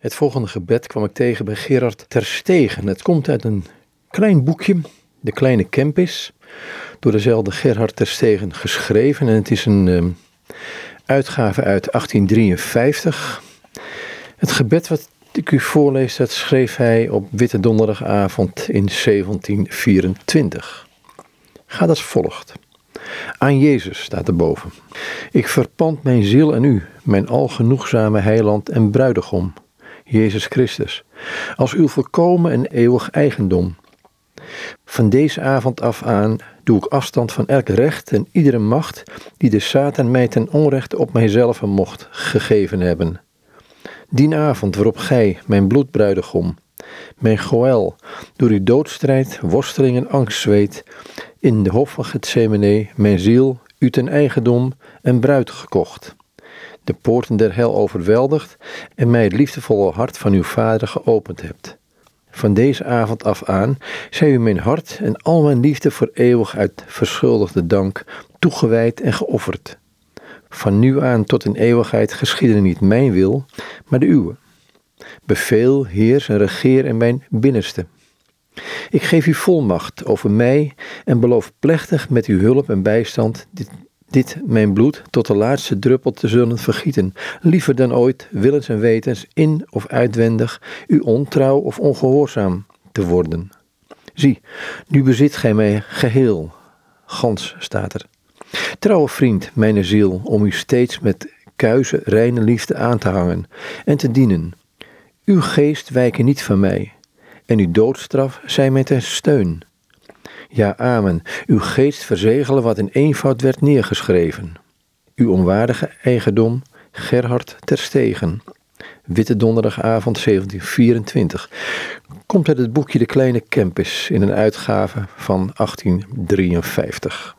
Het volgende gebed kwam ik tegen bij Gerard Terstegen. Het komt uit een klein boekje, De Kleine Kempis, door dezelfde Gerard Terstegen geschreven. En het is een uh, uitgave uit 1853. Het gebed wat ik u voorlees, dat schreef hij op Witte Donderdagavond in 1724. Gaat als volgt. Aan Jezus staat erboven. Ik verpand mijn ziel aan u, mijn algenoegzame heiland en bruidegom, Jezus Christus, als uw volkomen en eeuwig eigendom. Van deze avond af aan doe ik afstand van elk recht en iedere macht die de Satan mij ten onrechte op mijzelf mocht gegeven hebben. Dien avond waarop gij, mijn bloedbruidegom, mijn Goël, door uw doodstrijd, worsteling en angst zweet, in de hof van Gethsemane mijn ziel u ten eigendom en bruid gekocht. De poorten der hel overweldigd en mij het liefdevolle hart van uw vader geopend hebt. Van deze avond af aan zij u mijn hart en al mijn liefde voor eeuwig uit verschuldigde dank toegewijd en geofferd. Van nu aan tot in eeuwigheid geschieden niet mijn wil, maar de uwe. Beveel, heers en regeer in mijn binnenste. Ik geef u volmacht over mij en beloof plechtig met uw hulp en bijstand dit, dit mijn bloed tot de laatste druppel te zullen vergieten, liever dan ooit, willens en wetens, in of uitwendig, u ontrouw of ongehoorzaam te worden. Zie, nu bezit gij mij geheel, gans staat er. Trouwe vriend, mijn ziel, om u steeds met kuize, reine liefde aan te hangen en te dienen. Uw geest wijke niet van mij, en uw doodstraf zij mij ten steun. Ja, amen, uw geest verzegelen wat in eenvoud werd neergeschreven. Uw onwaardige eigendom, Gerhard Terstegen. Witte donderdagavond 1724. Komt uit het boekje De Kleine Campus in een uitgave van 1853.